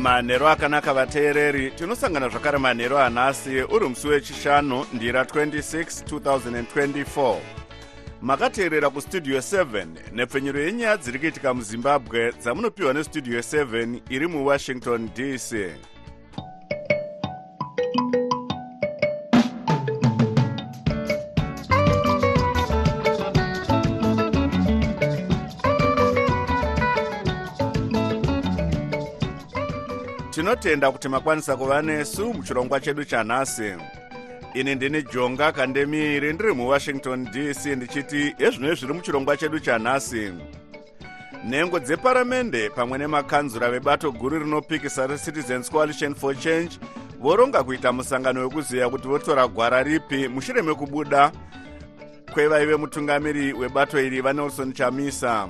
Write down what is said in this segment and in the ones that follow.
manhero akanaka vateereri tinosangana zvakare manhero anhasi uri musi wechishanu ndira 26 2024 makateerera kustudio 7 nepfenyuro yenyaya dziri kuitika muzimbabwe dzamunopiwa nestudio 7 iri muwashington dc tinotenda kuti makwanisa kuva nesu muchirongwa chedu chanhasi. Ini ndini jonga kandemiiri ndiri muwashington dc ndichiti ezvino zviri muchirongwa chedu chanhasi. Nhengo dzeparamende pamwe nemakanzura vebato guru rinopikisa recitizens coalition for change voronga kuita musangano wekuziva kuti votora gwara ripi mushure mekubuda kwevaive mutungamiri webato iri vanelson chamisa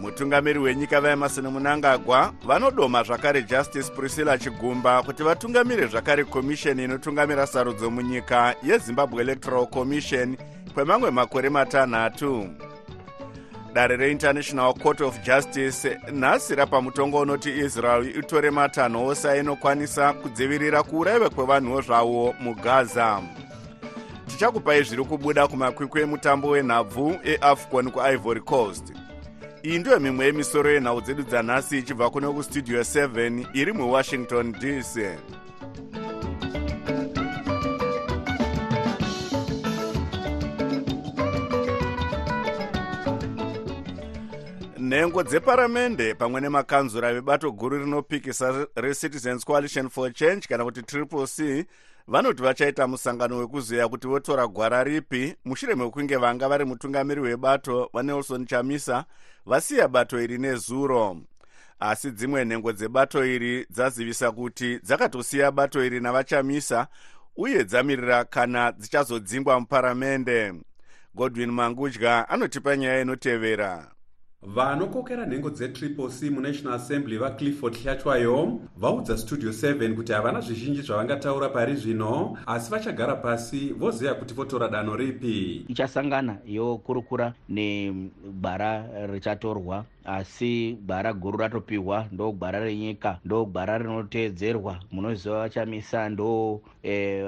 mutungamiri wenyika vaemarson munangagwa vanodoma zvakare justice priscilla chigumba kuti vatungamire zvakare komisheni inotungamira sarudzo munyika yezimbabwe electoral commission kwemamwe makore matanhatu. Dare reinternational court of justice nhasi rapa mutongo unoti israel itore matanho ose ainokwanisa kudzivirira kuurayiwa kwevanhuwo zvavo mugaza. Tichakupai zviri kubuda kumakwikwi emutambo wenhabvu eafcon kuivory coast iyi ndiyo mimwe yemisoro yenhau dzedu dzanhasi ichibva kuno kustudio 7 iri muwashington dc nhengo dzeparamende pamwe nemakanzura vebato guru rinopikisa recitizens coalition for change kana kuti triple c vanoti vachaita musangano wekuziva kuti votora gwara ripi mushure mekunge vanga vari mutungamiri webato vanelson chamisa vasiya bato iri nezuro. Asi dzimwe nhengo dzebato iri dzazivisa kuti dzakatosiya bato iri navachamisa uye dzamirira kana dzichazodzingwa muparamende. Godwin mangudya anotipa nyaya inotevera vanokokera nhengo dzetriple c munational assembly vaclifford hlatywayo vaudza studio 7 kuti havana zvizhinji zvavangataura pari zvino asi vachagara pasi voziva kuti votora danho ripi. Ichasangana yokurukura negwara richatorwa asi gwara guru ratopiwa ndo gwara renyika ndo gwara rinoteedzerwa. Munoziva vachamisa ndo e,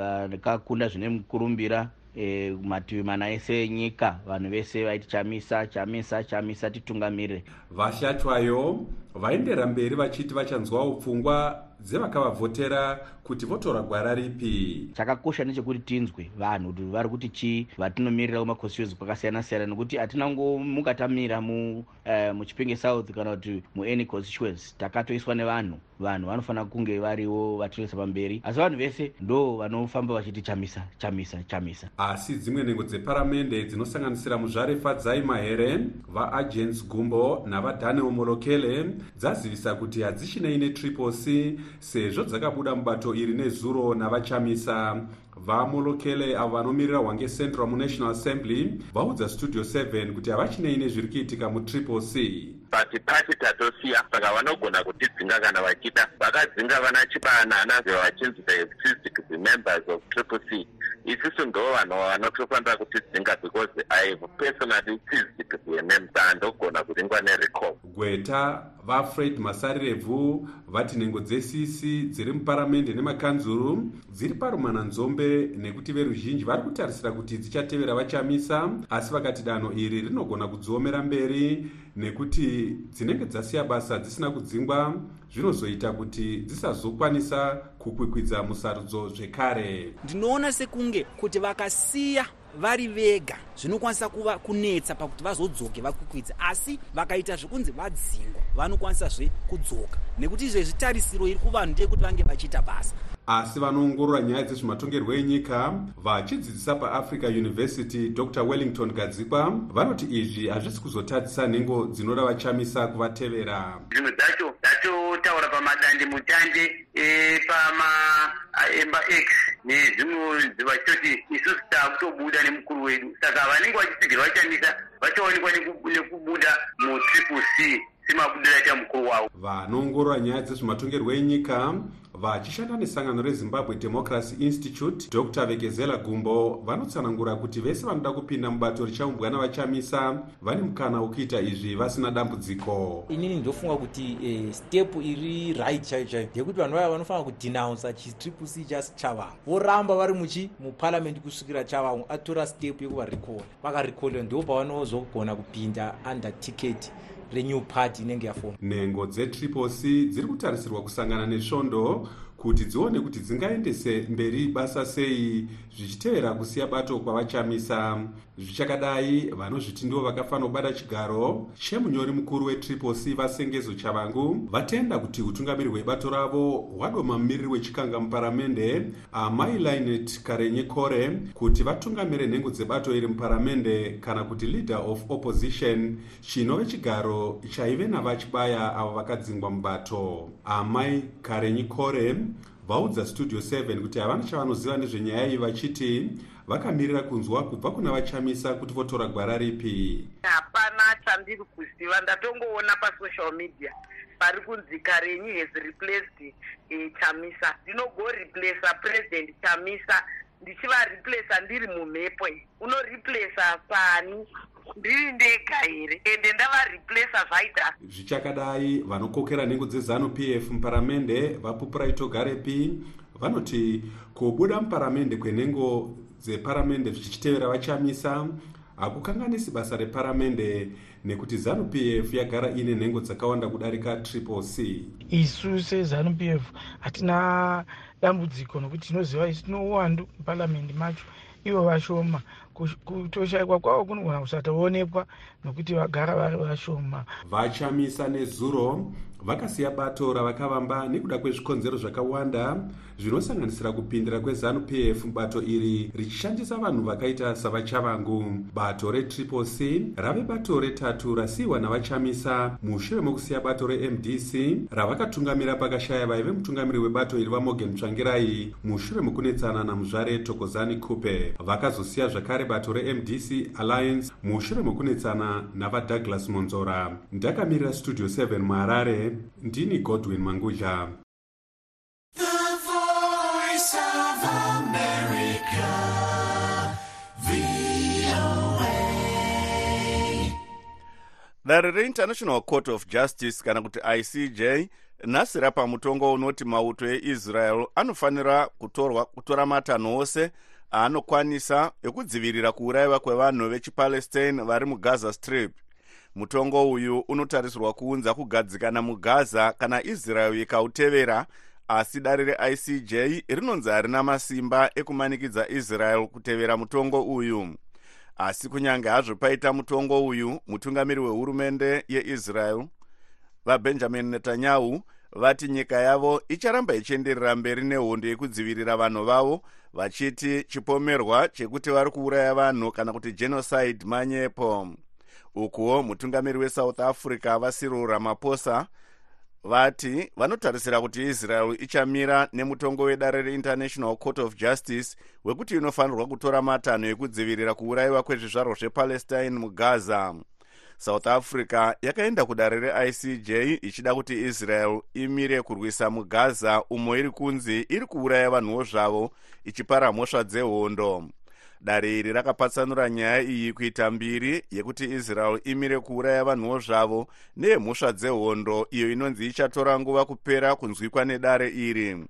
zvine mukurumbira e, mativi mana ese enyika vanhu vese vaiti chamisa chamisa chamisa titungamirire vashatwayo vaendera mberi vachiti vachanzwawo pfungwa dzevakavavhotera kuti votora gwara ripi. Chakakosha nechekuti tinzwe vanhu kuti vari kuti chii vatinomirira kumaconstituency kwakasiyana-siyana nekuti hatina ngomuka tamira mu, uh, muchipinge south kana kuti muany constituency takatoiswa nevanhu. Vanhu vanofanira kunge variwo vatinoisa pamberi. Asi vanhu vese ndo vanofamba vachiti chamisa chamisa chamisa. Asi dzimwe nhengo dzeparamende dzinosanganisira muzvarefadzai mahere vaagents gumbo navadaniel molokele dzazivisa kuti hadzichinei netriple c sezvo dzakabuda mubato iri nezuro navachamisa. Vamolokele avo vanomirira hwange central munational assembly vaudza studio 7 kuti havachinei nezviri kuitika mutriple c pati pati tatosiya. Saka vanogona kutidzinga kana vachida. Vakadzinga vana chibanana vachinzi the members of triple c. Isusu ndo vanhu vanotofanira kutidzinga because ihave personally physic vememsa handogona kuringwa nerecall gweta vafred masarirevhu vati nhengo dzesisi dziri muparamende nemakanzuru dziri parumana nzombe nekuti veruzhinji vari kutarisira kuti dzichatevera vachamisa asi vakati danho iri rinogona kudziomera mberi nekuti dzinenge dzasiya basa dzisina kudzingwa zvinozoita kuti dzisazokwanisa kukwikwidza musarudzo zvekare. Ndinoona sekunge kuti vakasiya vari vega zvinokwanisa kuva kunetsa pakuti vazodzoke vakwikwidze asi vakaita zvekunzi vadzingwa vanokwanisazve kudzoka. Nekuti izvezvi tarisiro iri kuvanhu ndeyekuti vange vachiita basa asi vanoongorora nyaya dzezvematongerwo enyika vachidzidzisa paafrica university dr wellington gadzikwa vanoti izvi hazvisi kuzotadzisa nhengo dzinoda vachamisa kuvatevera zvimwe dzacho ndatotaura pama madandemutande pamaemba x nezvimwe vachitoti isusu taakutobuda nemukuru wedu. Saka vanenge vachitsigirwa vachamisa vachaonekwa nekubuda mutriple c semabudiro aita mukuru wavo. Vanoongorora nyaya dzezvematongerwo enyika vachishanda nesangano rezimbabwe democracy institute dr vekezela gumbo vanotsanangura kuti vese vanoda kupinda mubato richaumbwa navachamisa vane mukana wekuita izvi vasina dambudziko. Inini ndofunga kuti eh, step iri right chaiyo chaiyo yekuti vanhu vaya vanofanira kudhinaunsa chitriple c chasi chavamwe voramba vari muchi muparamendi kusvikira chavamwe atora step yekuvarekoda vakarekoda ndo pavanozogona kupinda under ticket renew party inenge yafoma nhengo dzetriple c dziri kutarisirwa kusangana nesvondo kuti dzione kuti dzingaendese mberi basa sei zvichitevera kusiya bato kwavachamisa. Zvichakadai vanozviti ndivo vakafanira kubata chigaro. Chemunyori mukuru wetriple c vasengezo chavangu vatenda kuti utungamiri hwebato ravo hwadoma mumiriri wechikanga muparamende amai linet karenye kore kuti vatungamire nhengo dzebato iri muparamende kana kuti leader of opposition chinove chigaro chaive navachibaya avo vakadzingwa mubato. Amai karenye kore vaudza studio 7 kuti havana chavanoziva nezvenyaya iyi vachiti vakamirira kunzwa kubva kuna vachamisa kuti votora gwara ripi. Hapana chandiri kuziva ndatongoona pasocial media. Pari kunzi karenyi has replaced e, chamisa. Ndinogoreplaca president chamisa ndichivareplaca ndiri mumhepo unoreplaca pani ndiri ndega here? Ende ndavareplaca zvaita? Zvichakadai vanokokera nhengo dzezanup f muparamende vapupura itogarepi vanoti kubuda muparamende kwenhengo dzeparamende zvichitevera vachamisa hakukanganisi basa reparamende nekuti zanup f yagara ine nhengo dzakawanda kudarika triple c. Isu sezanup f hatina dambudziko nokuti tinoziva isu tino uwandu muparamende macho. Ivo vashoma kutoshayikwa kwavo kunogona kusatoonekwa nokuti vagara vari vashoma. Vachamisa nezuro vakasiya bato ravakavamba nekuda kwezvikonzero zvakawanda zvinosanganisira kupindira kwezanup f bato iri richishandisa vanhu vakaita savachavangu. Bato retriple c rave bato retatu rasiyiwa navachamisa. Mushure mokusiya bato remdc ravakatungamira pakashaya vaive mutungamiri webato iri vamorgan tsvangirai. Mushure mokunetsana namuzvare tokozani kupe. Vakazosiya zvakare bato remdc alliance. Mushure mokunetsana navadouglas monzora. Ndakamirira studio 7 muharare ndini godwin mangudla. Dare reinternational court of justice kana kuti icj nhasi rapa mutongo unoti mauto eisrael anofanira kutorwa kutora matanho ose aanokwanisa ekudzivirira kuurayiwa kwevanhu vechipalestine vari mugaza strip mutongo uyu unotarisirwa kuunza kugadzikana mugaza kana israel ikautevera asi dare reicj rinonzi harina masimba ekumanikidza israel kutevera mutongo uyu. Asi kunyange hazvo paita mutongo uyu mutungamiri wehurumende yeisrael vabenjamin netanyahu vati nyika yavo icharamba ichienderera mberi nehondo yekudzivirira vanhu vavo vachiti chipomerwa chekuti vari kuuraya vanhu kana kuti genocide manyepo ukuwo mutungamiri wesouth africa vasiril ramaphosa vati vanotarisira kuti israel ichamira nemutongo wedare reinternational court of justice wekuti inofanirwa kutora matanho ekudzivirira kuurayiwa kwezvizvarwa zvepalestine mugaza. South africa yakaenda kudare reicj ichida kuti israel imire kurwisa mugaza umo iri kunzi iri kuuraya vanhuwo zvavo ichipara mhosva dzehondo dare iri rakapatsanura nyaya iyi kuita mbiri yekuti israel imire kuuraya vanhuwo zvavo neyemhosva dzehondo iyo inonzi ichatora nguva kupera kunzwikwa nedare iri.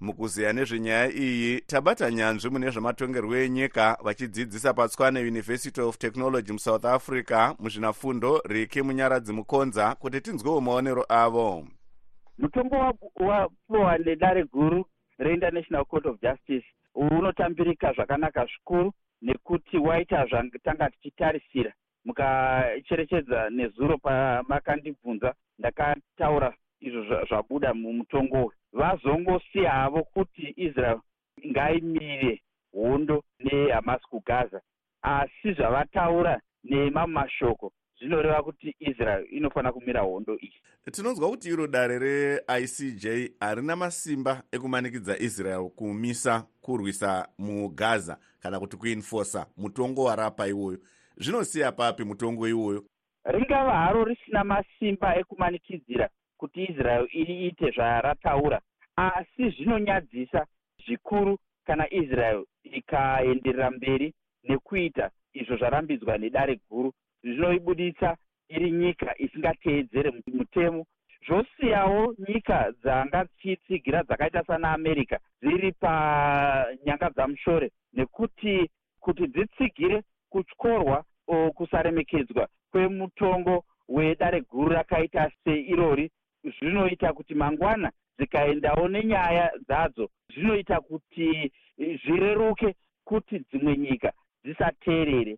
Mukuziya nezvenyaya iyi tabata nyanzvi mune zvematongerwo enyika vachidzidzisa patswane university of technology musouth africa muzvinafundo riki munyaradzi mukonza kuti tinzwewo maonero avo. Mutongo wapiwa nedare guru reinternational court of justice unotambirika zvakanaka zvikuru nekuti waita zvatanga tichitarisira. Mukacherechedza nezuro pamakandibvunza ndakataura izvo zvabuda mumutongo uyu. Vazongosiya havo kuti israel ngaimire hondo nehamas kugaza asi zvavataura nemamwe mashoko zvinoreva kuti israel inofanira kumira hondo iyi. Tinonzwa kuti iro dare reicj harina masimba ekumanikidza israel kumisa kurwisa mugaza kana kuti kuinfosa mutongo warapa iwoyo. Zvinosiya papi mutongo iwoyo? Ringava haro risina masimba ekumanikidzira kuti israel iite zvarataura asi zvinonyadzisa zvikuru kana israel ikaenderera mberi nekuita izvo zvarambidzwa nedare guru zvinoibudisa iri nyika isingateedzere mutemo. Zvosiyawo nyika dzanga dzichitsigira dzakaita sana america dziri panyanga dzamushore nekuti kuti dzitsigire kutyorwa kusaremekedzwa kwemutongo wedare guru rakaita seirori. Zvinoita kuti mangwana dzikaendawo nenyaya dzadzo. Zvinoita kuti zvireruke kuti dzimwe nyika dzisateerere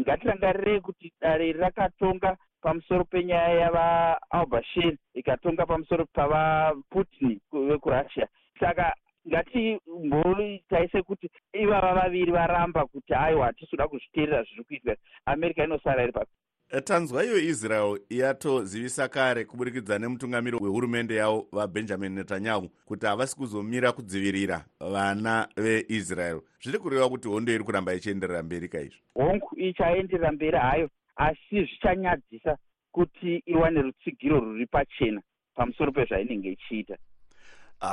ngatirangarirei kuti dare rakatonga pamusoro penyaya yavaalbashir ikatonga pamusoro pavaputin vekurussia saka ngatimboi sekuti ivava vaviri varamba kuti aiwa hatisi kuda kuzviteerera zviri kuitwa america inosara iri pa tanzwa iyo israel yatozivisa kare kuburikidza nemutungamiri wehurumende yavo vabenjamin netanyahu kuti havasi kuzomira kudzivirira vana veisrael. Zviri kureva kuti hondo iri kuramba ichienderera mberi kaizvo hongu ichaenderera mberi hayo asi zvichanyadzisa kuti iwane rutsigiro rwuri pachena pamusoro pezvainenge ichiita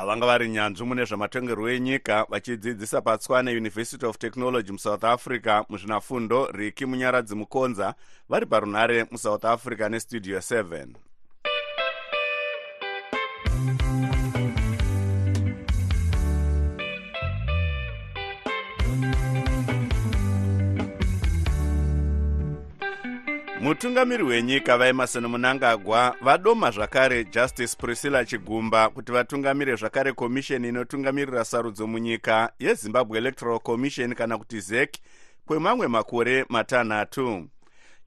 vanga vari nyanzvi mune zvamatongerwo enyika vachidzidzisa patswane university of technology musouth africa muzvinafundo riki munyaradzi mukonza vari parunhare musouth africa nestudio 7 mutungamiri wenyika vaemarson munangagwa vadoma zvakare justice priscilla chigumba kuti vatungamire zvakare komisheni inotungamirira sarudzo munyika yezimbabwe electoral commission kana kuti zek kwemamwe makore matanhatu.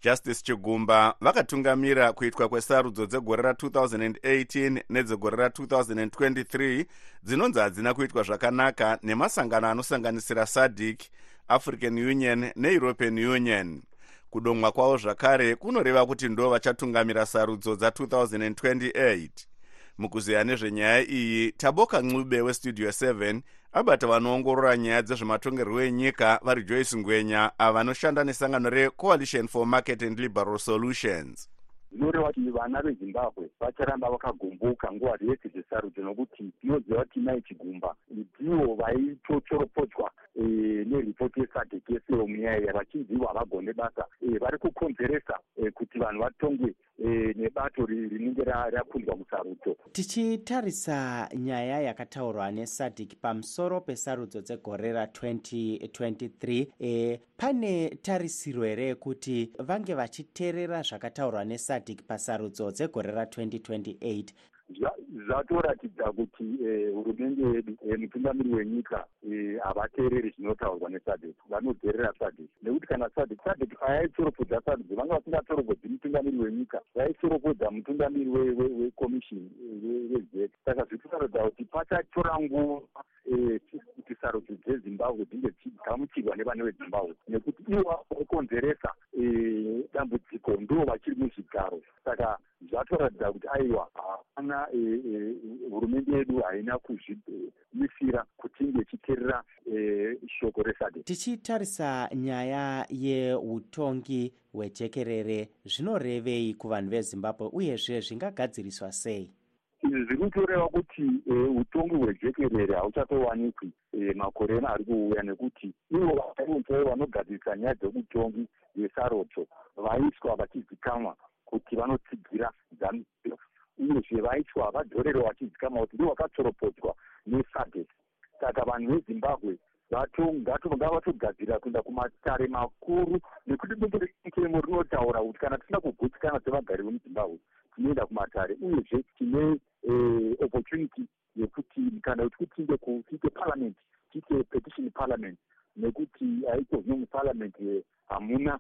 justice chigumba vakatungamira kuitwa kwesarudzo dzegore ra2018 nedzegore ra2023 dzinonzi hadzina kuitwa zvakanaka nemasangano anosanganisira sadic african union neeuropean union kudomwa kwavo zvakare kunoreva kuti ndo vachatungamira sarudzo dza2028 mukuzeya nezvenyaya iyi taboka ncube westudio 7 abata vanoongorora nyaya dzezvematongerwo enyika vari joyce ngwenya ava vanoshanda nesangano recoalition for market and liberal solutions zvinoreva kuti vana vezimbabwe vacharamba vakagomboka nguva dzese dzesarudzo nokuti tinoziva kuti mai chigumba. Ndivo vaitochoropodzwa e, neripoti yesadek yesero munyaya iya vachinzi ivo havagone basa. E, vari kukonzeresa e, kuti vanhu vatongwe nebato rinenge rakundwa musarudzo. Tichitarisa nyaya yakataurwa nesadc pamusoro pesarudzo dzegore ra2023 e, pane tarisiro here yekuti vange vachiteerera zvakataurwa nesadc pasarudzo dzegore ra2028 zvatoratidza kuti hurumende yedu mutungamiri wenyika havateereri zvinotaurwa nesadek vanodzerera sadek nekuti kana sadek sadek ayaitsoropodza sarudzo vanga vasingatsoropodzi mutungamiri wenyika. Vaitsoropodza mutungamiri wekomishini wezek saka zviri kutarodza kuti pachatora nguva kuti sarudzo dzezimbabwe dzinge dzigamuchirwa nevane vezimbabwe. Nekuti ivo vakonzeresa dambudziko ndo vachiri muzvigaro. Saka zvatoratidza kuti aiwa hapana hurumende yedu haina kuzvimisira kuti inge ichiteerera shoko resade. Tichitarisa nyaya yeutongi hwejekerere zvinorevei kuvanhu vezimbabwe uyezve zvingagadziriswa sei? Izvi zviri kutoreva kuti utongi hwejekerere hauchatowanikwi makore eno ari kuuya nekuti ivo vaionzai vanogadzirisa nyaya dzeutongi hwesarodzo vaiswa vachizikamwa kuti vanotsigira zanupf uyezve vaitwa vadhorero vachizikamwa kuti ndo vakatsoropodzwa nesadek saka vanhu vezimbabwe ngavatogadzirira kuenda kumatare makuru nekuti dumbu renyikemo rinotaura kuti kana tisina kugutsikana sevagari vemuzimbabwe tinoenda kumatare. Uyezve tine opportunity yekuti kana kuti kutinge kuite parliament tiite petition parliament nekuti haiko zvino muparliament hamuna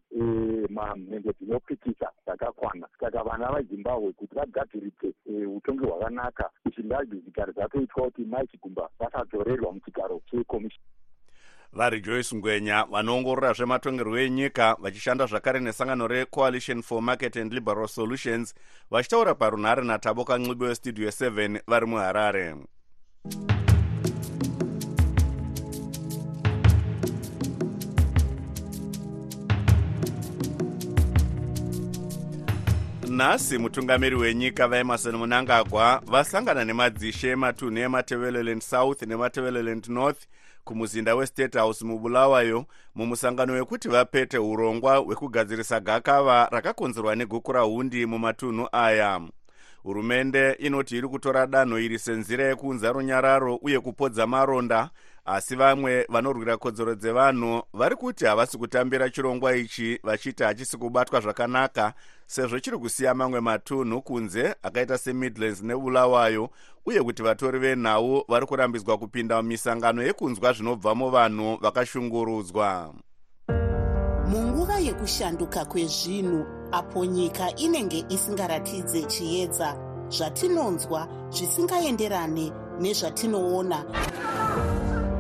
mamhengo dzinopikisa dzakakwana saka vana vazimbabwe kuti vagadzirise utongi hwakanaka ngazvi zvigaro zvatoitwa kuti mai chigumba vasadzorerwa muchigaro chekomishoni vari joyce ngwenya vanoongorora zvematongerwo enyika vachishanda zvakare nesangano recoalition for market and liberal solutions vachitaura parunhare natabo kanxibi westudio 7 vari muharare nhasi mutungamiri wenyika vaemarson munangagwa vasangana nemadzishe ematunhu ematevereland south nematevereland north kumuzinda westate house mubulawayo mumusangano wekuti vapete urongwa hwekugadzirisa gakava rakakonzerwa negukura hundi mumatunhu aya. Hurumende inoti iri kutora danho iri senzira yekuunza runyararo uye kupodza maronda asi vamwe vanorwira kodzero dzevanhu vari kuti havasi kutambira chirongwa ichi vachiti hachisi kubatwa zvakanaka sezvo chiri kusiya mamwe matunhu kunze akaita semidlands nebulawayo uye kuti vatori venhau vari kurambidzwa kupinda mumisangano yekunzwa zvinobva muvanhu vakashungurudzwa. Munguva yekushanduka kwezvinhu apo nyika inenge isingaratidze chiedza zvatinonzwa zvisingaenderane nezvatinoona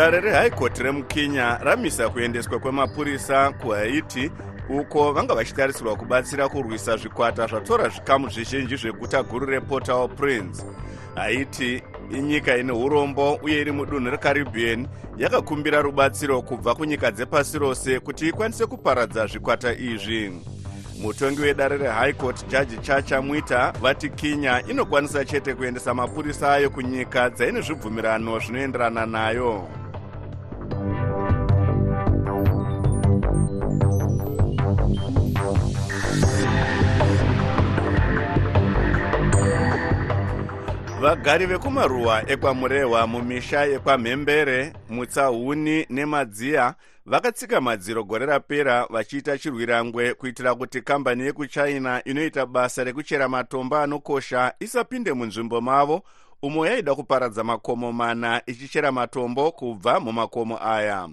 dare rehaikoti remukenya ramisa kuendeswa kwemapurisa kuhaiti uko vanga vachitarisirwa kubatsira kurwisa zvikwata zvatora zvikamu zvizhinji zveguta guru report au prince haiti inyika ine urombo uye iri mudunhu recaribbean yakakumbira rubatsiro kubva kunyika dzepasi rose kuti ikwanise kuparadza zvikwata izvi. Mutongi wedare rehigh court jaji chacha mwita vati kenya inokwanisa chete kuendesa mapurisa ayo kunyika dzaine zvibvumirano zvinoenderana nayo vagari vekumaruwa ekwamurehwa mumisha yekwamhembere mutsahuni nemadziya vakatsika madziro gore rapera vachiita chirwirangwe kuitira kuti kambani yekuchina inoita basa rekuchera matombo anokosha isapinde munzvimbo mavo umo yaida kuparadza makomo mana ichichera matombo kubva mumakomo aya.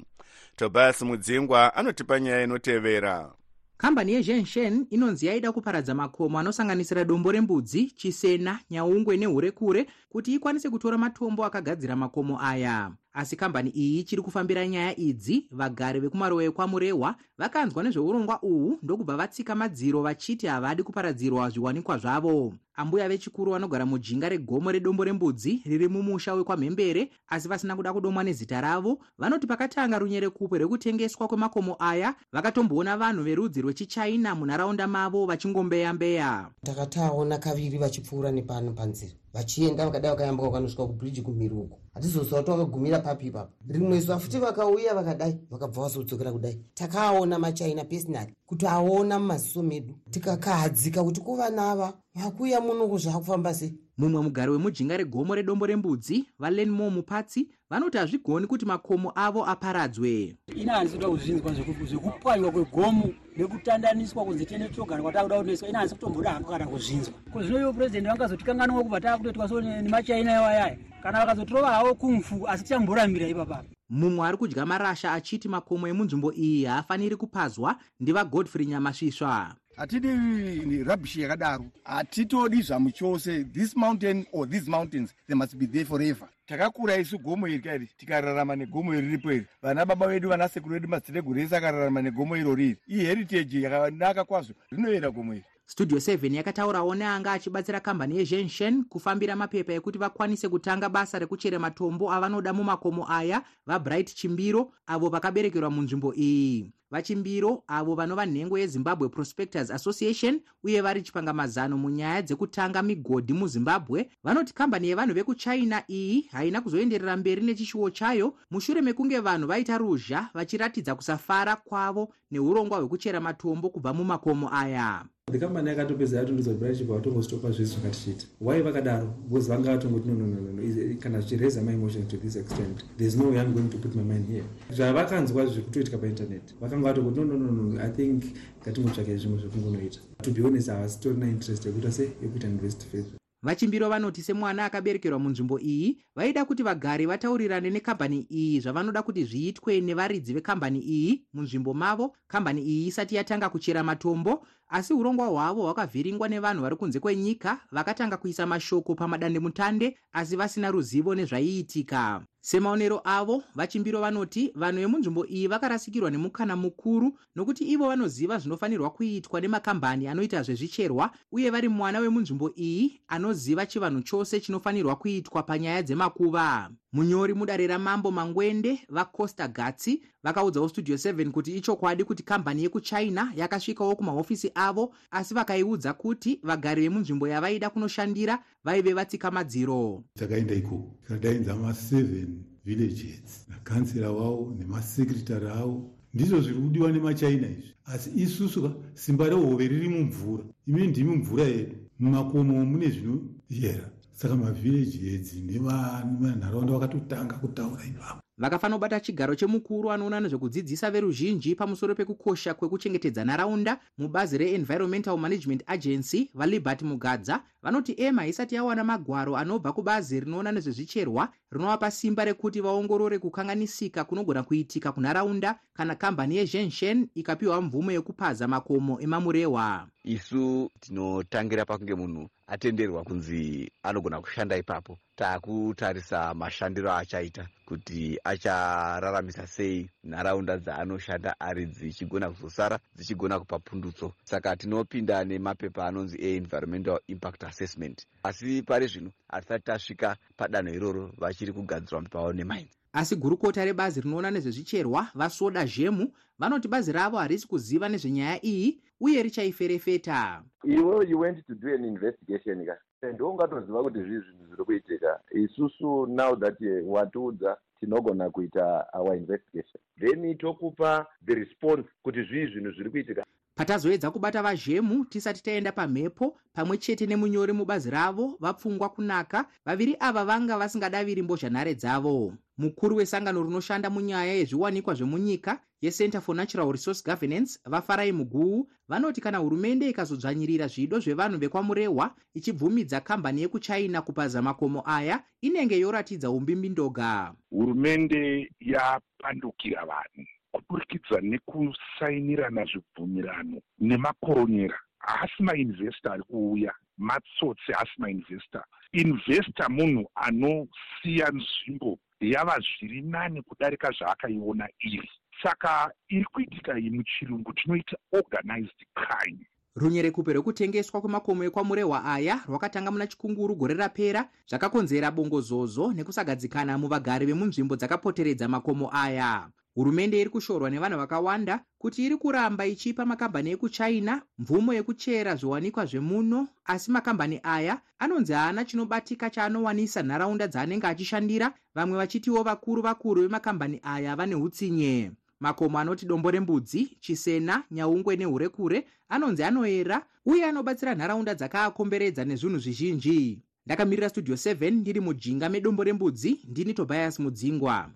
Tobias mudzingwa anotipa nyaya inotevera kambani yezhenshen inonzi yaida kuparadza makomo anosanganisira dombo rembudzi chisena nyaungwe neurekure kuti ikwanise kutora matombo akagadzira makomo aya asi kambani iyi ichiri kufambira nyaya idzi vagari vekumarowa ekwamurehwa vakanzwa nezveurongwa uhu ndokubva vatsika madziro vachiti havadi kuparadzirwa zviwanikwa zvavo. Ambuya vechikuru vanogara mujinga regomo redombo rembudzi riri mumusha wekwamhembere asi vasina kuda kudomwa nezita ravo vanoti pakatanga runyerekupe rwekutengeswa kwemakomo aya vakatomboona vanhu verudzi rwechichina munharaunda mavo vachingombeyambeya. Takataona kaviri vachipfuura nepano panzira vachienda vakadai vakayambuka vakanosvika kubhiriji kumhiri uko hatizoziva kuti vakagumira papi ipapo. Rimwe zuva futi vakauya vakadai vakabva vazodzokera kudai. Takaona machina personally kuti aona mumaziso medu. Tikakahadzika kuti kuva nava vakuya muno zvakufamba sei. Mumwe mugari wemujinga regomo redombo rembudzi valenmo mupatsi vanoti hazvigoni kuti makomo avo aparadzwe. Ina handisi kuda kuzvinzwa zvekupwanywa kwegomo nekutandaniswa kunzi tiende togara kwatakuda kunoiswa ina handisi kutomboda hako kana kuzvinzwa. Kuzvino ivo purezidendi vangazotikanganwa kubva taakutoitwa so nemachina yawayaya kana vakazotirova havo kungfu asi tichamborambira ipapapa. Mumwe ari kudya marasha achiti makomo emunzvimbo iyi haafaniri kupazwa ndivagodfrey nyamasvisva hatidi rabhishi yakadaro. Hatitodi zvamu chose this mountain or these mountains they must be there forever. Takakura isu gomo iri kairi tikararama negomo iri ripo iri. Vana baba vedu vanasekuru vedu madziteguru ese akararama negomo iro riri iheritage yakanaka kwazvo rinoyera gomo iri studio 7 yakataurawo neanga achibatsira kambani yezhenshen kufambira mapepa ekuti vakwanise kutanga basa rekuchere matombo avanoda mumakomo aya vabright chimbiro avo vakaberekerwa munzvimbo iyi. Vachimbiro avo vanova nhengo yezimbabwe prospectors association uye vari chipangamazano munyaya dzekutanga migodhi muzimbabwe. Vanoti kambani yevanhu vekuchina iyi haina kuzoenderera mberi nechishuwo chayo. Mushure mekunge vanhu vaita ruzha vachiratidza kusafara kwavo neurongwa hwekuchera matombo kubva mumakomo aya the company yakatopedza yatondoza kuti braichip vatongostopa zvese zvakatichiita why vakadaro because vanga vatongoti nononono kana zvichiraisa my emotions to this extent. Thereis no way i'm going to put my mind here. Zvavakanzwa zvekutoitika painternet vakanga vatongoti nononono i think ngatingotsvakai zvimwe zvekungonoita to be honest havasi torina interest yekuita se yekuita invest faith vachimbiro vanoti semwana akaberekerwa munzvimbo iyi vaida kuti vagari vataurirane nekambani iyi. Zvavanoda kuti zviitwe nevaridzi vekambani iyi munzvimbo mavo kambani iyi isati yatanga kuchera matombo asi urongwa hwavo hwakavhiringwa nevanhu vari kunze kwenyika vakatanga kuisa mashoko pamadandemutande asi vasina ruzivo nezvaiitika. Semaonero avo vachimbiro vanoti vanhu vemunzvimbo iyi vakarasikirwa nemukana mukuru nokuti ivo vanoziva zvinofanirwa kuitwa nemakambani anoita zvezvicherwa uye vari mwana wemunzvimbo iyi anoziva chivanhu chose chinofanirwa kuitwa panyaya dzemakuva munyori mudare ramambo mangwende vacosta gatsi vakaudzawo studio 7 kuti ichokwadi kuti kambani yekuchina yakasvikawo kumahofisi avo asi vakaiudza kuti vagari vemunzvimbo yavaida kunoshandira vaive vatsika madziro takaenda ikoko tikadainza ma7 villages nakansera wavo nemasekretary avo. Ndizvo zviri kudiwa nemachina izvi. Asi isusu simba rehove riri mumvura. Ime ndimi mvura yedu. Mumakomo mune zvinoyera saka mavhileji edzi nevanharaunda vakatotanga kutaura ipapo. Vakafanira kubata chigaro chemukuru anoona nezvekudzidzisa veruzhinji pamusoro pekukosha kwekuchengetedza nharaunda mubazi reenvironmental management agency valibert mugadza vanoti ema isati yawana magwaro anobva kubazi rinoona nezvezvicherwa rinovapa simba rekuti vaongorore kukanganisika kunogona kuitika kunharaunda kana kambani yezhenshen ikapiwa mvumo yekupaza makomo emamurehwa isu tinotangira pakunge munhu atenderwa kunzi anogona kushanda ipapo. Taakutarisa mashandiro achaita kuti achararamisa sei nharaunda dzaanoshanda ari dzichigona kuzosara dzichigona kupa pundutso. Saka tinopinda nemapepa anonzi eenvironmental impact assessment. Asi pari zvino hatisati tasvika padanho iroro vachiri kugadzirwa pavo nemainzi asi gurukota rebazi rinoona nezvezvicherwa vasoda zhemu vanoti bazi ravo harisi kuziva nezvenyaya iyi uye richaiferefeta iwe you went to do an investigation ka? Ndoungatoziva kuti zvii zvinhu zviri kuitika? Isusu now that watiudza tinogona kuita our investigation. Then tokupa the response kuti zvii zvinhu zviri kuitika patazoedza kubata vazhemu tisati taenda pamhepo pamwe chete nemunyori mubazi ravo vapfungwa kunaka vaviri ava vanga vasingadaviri mbozhanhare dzavo. Mukuru wesangano rinoshanda munyaya yezviwanikwa zvemunyika yecenter for natural resource governance vafarai muguu vanoti kana hurumende ikazodzvanyirira zvido zvevanhu vekwamurehwa ichibvumidza kambani yekuchina kupaza makomo aya inenge yoratidza umbimbindoga. Hurumende yapandukira vanhu kuburikidza nekusainirana zvibvumirano nemakoronyera. Haasi mainvesta ari kuuya matsotsi haasi mainvesta investa munhu anosiya nzvimbo yava zviri nani kudarika zvaakaiona iri. Saka iri kuitika iyi muchirungu tinoita organized crime. Runyerekupe rwekutengeswa kwemakomo ekwamurehwa aya rwakatanga muna chikunguru gore rapera zvakakonzera bongozozo nekusagadzikana muvagari vemunzvimbo dzakapoteredza makomo aya hurumende iri kushorwa nevanhu vakawanda kuti iri kuramba ichipa makambani ekuchina mvumo yekuchera zviwanikwa zvemuno asi makambani aya anonzi haana chinobatika chaanowanisa nharaunda dzaanenge achishandira. Vamwe vachitiwo vakuru vakuru vemakambani aya vane utsinye makomo anoti dombo rembudzi chisena nyaungwe neurekure anonzi anoyera uye anobatsira nharaunda dzakaakomberedza nezvinhu zvizhinji. Ndakamirira studio 7 ndiri mujinga medombo rembudzi ndini tobias mudzingwa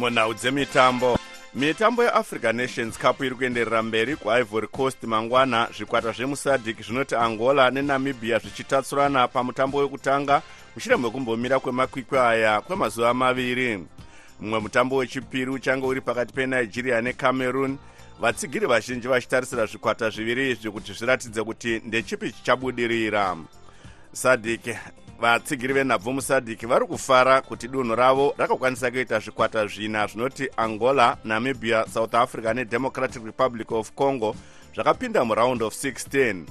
munhau dzemitambo. Mitambo yeafrica nations cup iri kuenderera mberi kuivory coast mangwana. Zvikwata zvemusadhik zvinoti angola nenamibhia zvichitatsurana pamutambo wekutanga mushure mekumbomira kwemakwikwi aya kwemazuva maviri. Mumwe mutambo wechipiri uchange uri pakati penigeria necameroon. Vatsigiri vazhinji vachitarisira zvikwata zviviri izvi kuti zviratidze kuti ndechipi chichabudirira sadhik vatsigiri venhabvu musadhiki vari kufara kuti dunhu ravo rakakwanisa kuita zvikwata zvina zvinoti angola namibia south africa nedemocratic republic of congo zvakapinda muround of 16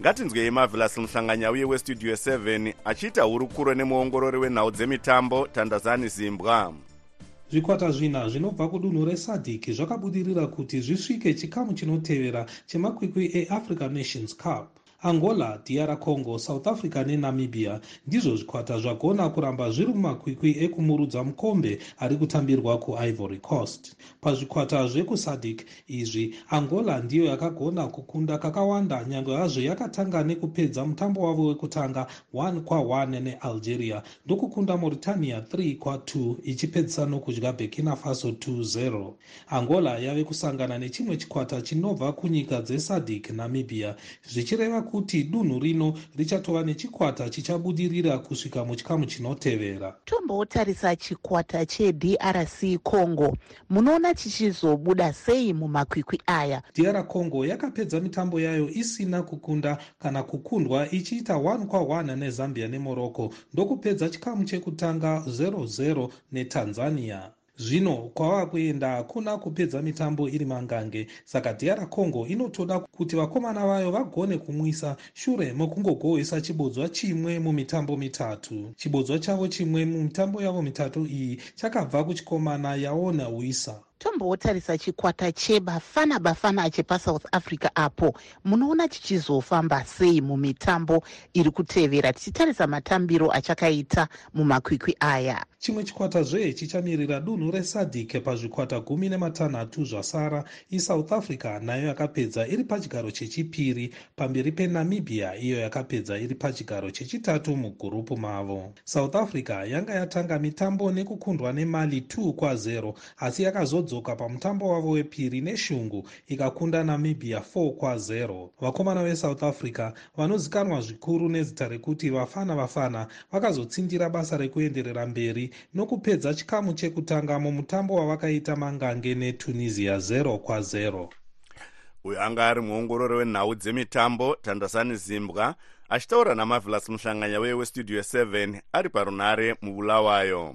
ngatinzwei mavelas muhlanganyauye westudio 7 achiita hurukuro nemuongorori wenhau dzemitambo tandazani zimbwa. Zvikwata zvina zvinobva kudunhu resadhiki zvakabudirira kuti zvisvike chikamu chinotevera chemakwikwi eafrica nations cup angola dr congo south africa nenamibia ndizvo zvikwata zvagona kuramba zviri mumakwikwi ekumurudza mukombe ari kutambirwa kuivory coast. Pazvikwata zvekusadc izvi angola ndiyo yakagona kukunda kakawanda nyange yazvo yakatanga nekupedza mutambo wavo wekutanga 1 kwa1 nealgeria ndokukunda mauritania 3 kwa2 ichipedzisa nokudya burkina faso 20 angola yave kusangana nechimwe chikwata chinobva kunyika dzesadc namibia zvichireva kuti dunhu rino richatova nechikwata chichabudirira kusvika muchikamu chinotevera. Tombotarisa chikwata chedrc congo. Munoona chichizobuda sei mumakwikwi aya? Dr congo yakapedza mitambo yayo isina kukunda kana kukundwa ichiita 1 kwa1 nezambia nemorocco. Ndokupedza chikamu chekutanga 00 netanzania zvino kwava kuenda hakuna kupedza mitambo iri mangange. Saka dr congo inotoda kuti vakomana vayo vagone kumwisa shure mekungogohwesa chibodzwa chimwe mumitambo mitatu. Chibodzwa chavo chimwe mumitambo yavo mitatu iyi chakabva kuchikomana yaona wisa tombotarisa chikwata chebafana bafana chepasouth africa apo. Munoona chichizofamba sei mumitambo iri kutevera tichitarisa matambiro achakaita mumakwikwi aya. Chimwe chikwata zve chichamirira dunhu resadhike pazvikwata gumi nematanhatu zvasara isouth africa nayo yakapedza iri pachigaro chechipiri pamberi penamibia iyo yakapedza iri pachigaro chechitatu mugurupu mavo. South africa yanga yatanga mitambo nekukundwa nemali 2 kwa0 asi yakazodzoka pamutambo wavo wepiri neshungu ikakunda namibia 4 kwa0 vakomana vesouth africa vanozikanwa zvikuru nezita rekuti vafana vafana vakazotsindira basa rekuenderera mberi nokupedza chikamu chekutanga mumutambo wavakaita mangange netunisia 0 kwa0 uyo anga ari muongorori wenhau dzemitambo tandasani zimbwa achitaura namavelas muhlanganya weye westudio 7 ari parunare mubulawayo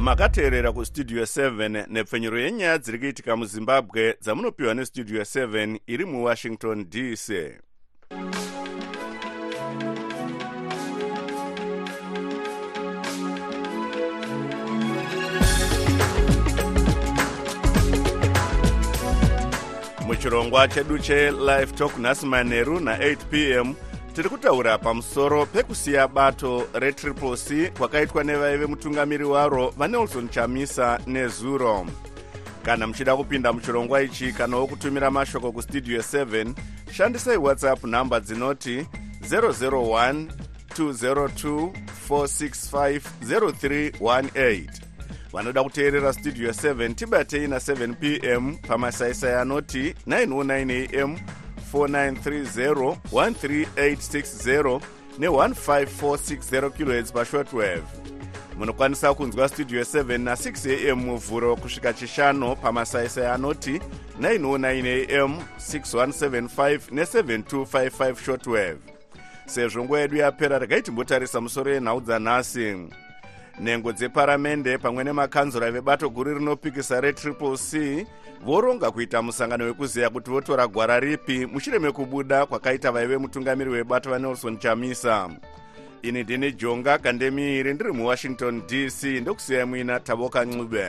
makateerera kustudio 7 nepfenyuro yenyaya dziri kuitika muzimbabwe dzamunopiwa nestudio 7 iri muwashington dc muchirongwa chedu chelive talk nhasi manheru na8 p m tiri kutaura pamusoro pekusiya bato retriple c kwakaitwa nevaive mutungamiri waro vanelson chamisa nezuro. Kana muchida kupinda muchirongwa ichi kanawo kutumira mashoko kustudio 7 shandisai whatsapp nhamba dzinoti 001 202 465 0318 vanoda kuteerera studio 7 tibatei na7 p m pamasaisai anoti 909 am 4930 13860 ne1540 khz pashortwave munokwanisa kunzwa studio 7 na6 am muvhuro kusvika chishanu pamasaisai anoti 909 am 6175 ne7255 shortwave sezvo nguva yedu yapera regai timbotarisa musoro yenhau dzanhasi. Nhengo dzeparamende pamwe nemakanzura vebato guru rinopikisa retriple c voronga kuita musangano wekuziva kuti votora gwara ripi mushure mekubuda kwakaita vaive mutungamiri webato vanelson chamisa. Ini ndini jonga kandemiri ndiri muwashington dc ndokusiyai muina tavoka ncube